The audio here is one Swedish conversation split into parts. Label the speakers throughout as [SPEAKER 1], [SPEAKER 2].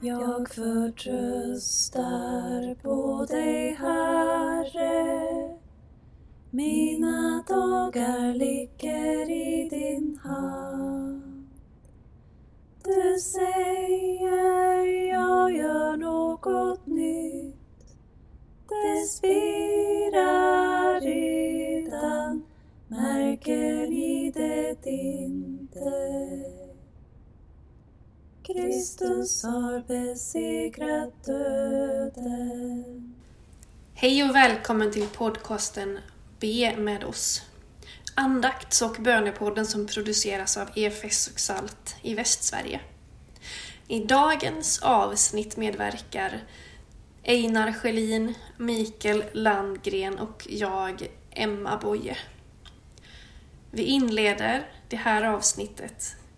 [SPEAKER 1] Jag förtröstar på dig, Herre. Mina dagar ligger i din hand. Du säger jag gör något nytt. Det spirar redan, märker ni det inte? Kristus har besegrat döden.
[SPEAKER 2] Hej och välkommen till podcasten Be med oss. Andakts och bönepodden som produceras av EFS och SALT i Västsverige. I dagens avsnitt medverkar Einar Schelin, Mikael Landgren och jag, Emma Boye. Vi inleder det här avsnittet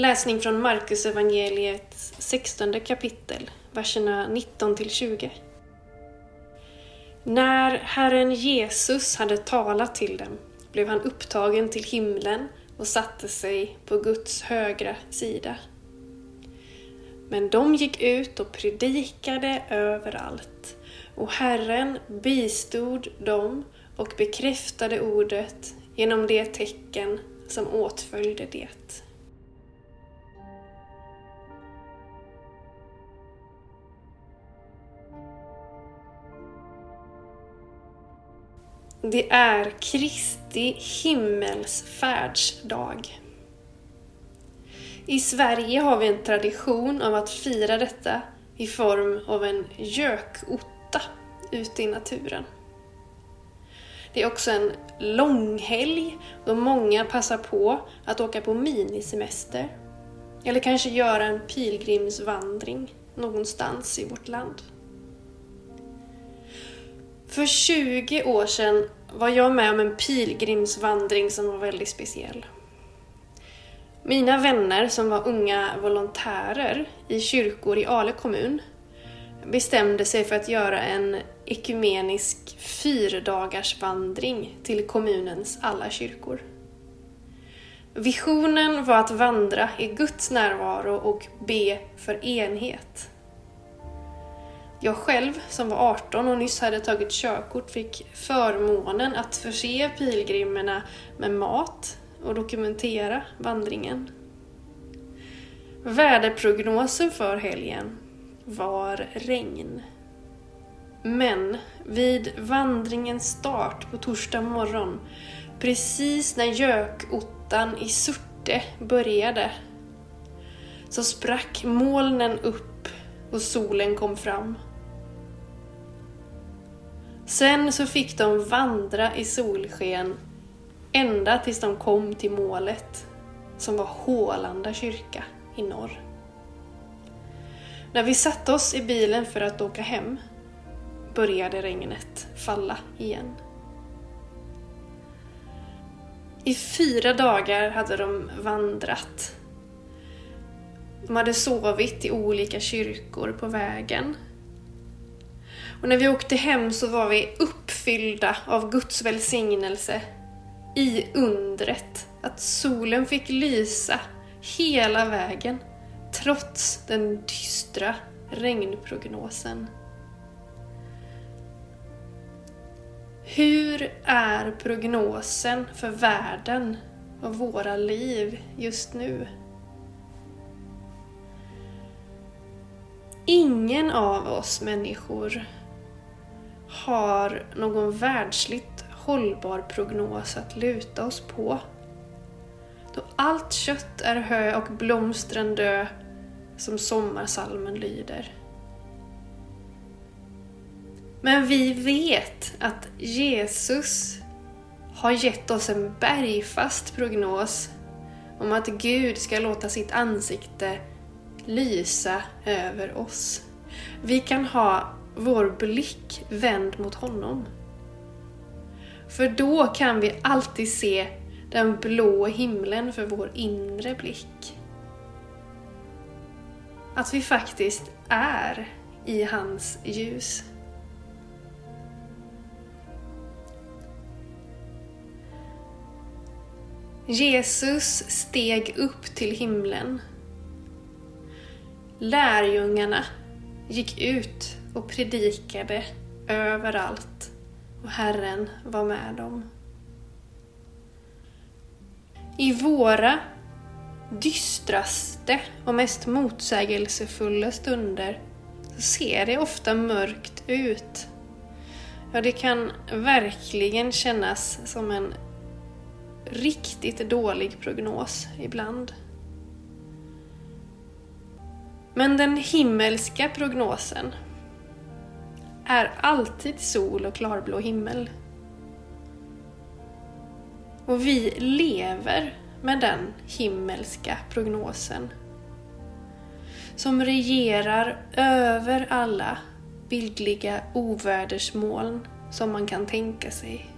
[SPEAKER 2] Läsning från Markus evangeliets 16 kapitel, verserna 19 till 20. När Herren Jesus hade talat till dem blev han upptagen till himlen och satte sig på Guds högra sida. Men de gick ut och predikade överallt och Herren bistod dem och bekräftade ordet genom det tecken som åtföljde det. Det är Kristi himmelsfärdsdag. I Sverige har vi en tradition av att fira detta i form av en gökotta ute i naturen. Det är också en långhelg då många passar på att åka på minisemester. Eller kanske göra en pilgrimsvandring någonstans i vårt land. För 20 år sedan var jag med om en pilgrimsvandring som var väldigt speciell. Mina vänner som var unga volontärer i kyrkor i Ale kommun bestämde sig för att göra en ekumenisk fyrdagarsvandring till kommunens alla kyrkor. Visionen var att vandra i Guds närvaro och be för enhet. Jag själv, som var 18 och nyss hade tagit körkort, fick förmånen att förse pilgrimerna med mat och dokumentera vandringen. Väderprognosen för helgen var regn. Men vid vandringens start på torsdag morgon, precis när gökottan i Surte började, så sprack molnen upp och solen kom fram. Sen så fick de vandra i solsken ända tills de kom till målet, som var Hålanda kyrka i norr. När vi satte oss i bilen för att åka hem började regnet falla igen. I fyra dagar hade de vandrat. De hade sovit i olika kyrkor på vägen och när vi åkte hem så var vi uppfyllda av Guds välsignelse i undret att solen fick lysa hela vägen trots den dystra regnprognosen. Hur är prognosen för världen och våra liv just nu? Ingen av oss människor har någon världsligt hållbar prognos att luta oss på. Då allt kött är hö och blomstren dö, som sommarsalmen lyder. Men vi vet att Jesus har gett oss en bergfast prognos om att Gud ska låta sitt ansikte lysa över oss. Vi kan ha vår blick vänd mot honom. För då kan vi alltid se den blå himlen för vår inre blick. Att vi faktiskt är i hans ljus. Jesus steg upp till himlen. Lärjungarna gick ut och predikade överallt och Herren var med dem. I våra dystraste och mest motsägelsefulla stunder så ser det ofta mörkt ut. Ja, det kan verkligen kännas som en riktigt dålig prognos ibland. Men den himmelska prognosen är alltid sol och klarblå himmel. Och vi lever med den himmelska prognosen som regerar över alla bildliga ovädersmoln som man kan tänka sig.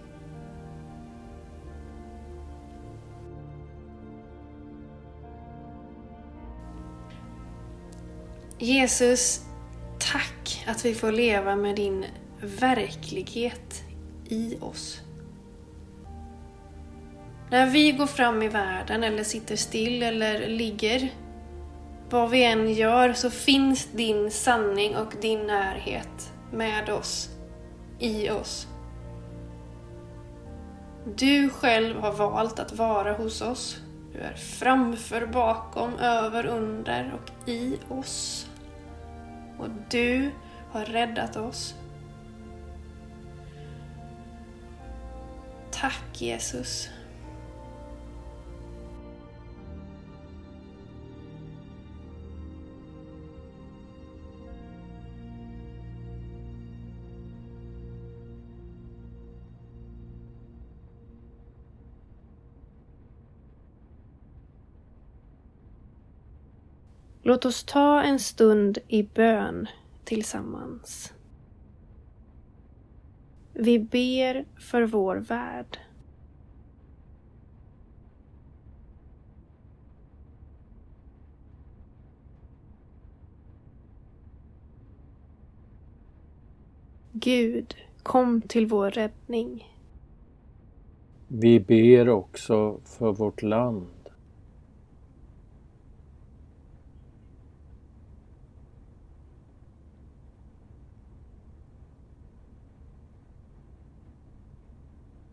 [SPEAKER 2] Jesus, att vi får leva med din verklighet i oss. När vi går fram i världen eller sitter still eller ligger, vad vi än gör så finns din sanning och din närhet med oss, i oss. Du själv har valt att vara hos oss. Du är framför, bakom, över, under och i oss och du har räddat oss. Tack Jesus. Låt oss ta en stund i bön tillsammans. Vi ber för vår värld. Gud, kom till vår räddning.
[SPEAKER 3] Vi ber också för vårt land.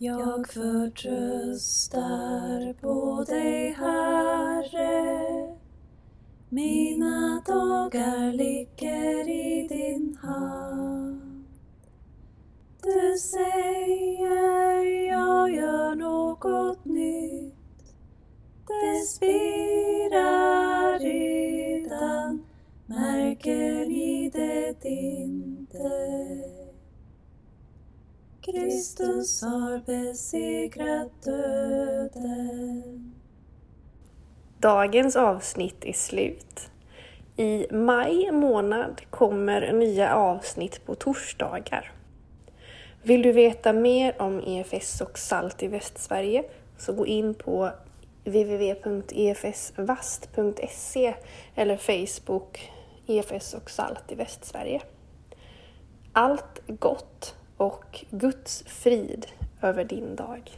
[SPEAKER 1] Jag förtröstar på dig, Herre. Mina dagar ligger i din hand. Du säger Kristus har besegrat döden.
[SPEAKER 2] Dagens avsnitt är slut. I maj månad kommer nya avsnitt på torsdagar. Vill du veta mer om EFS och SALT i Västsverige så gå in på www.efsvast.se eller Facebook EFS och SALT i Västsverige. Allt gott och Guds frid över din dag.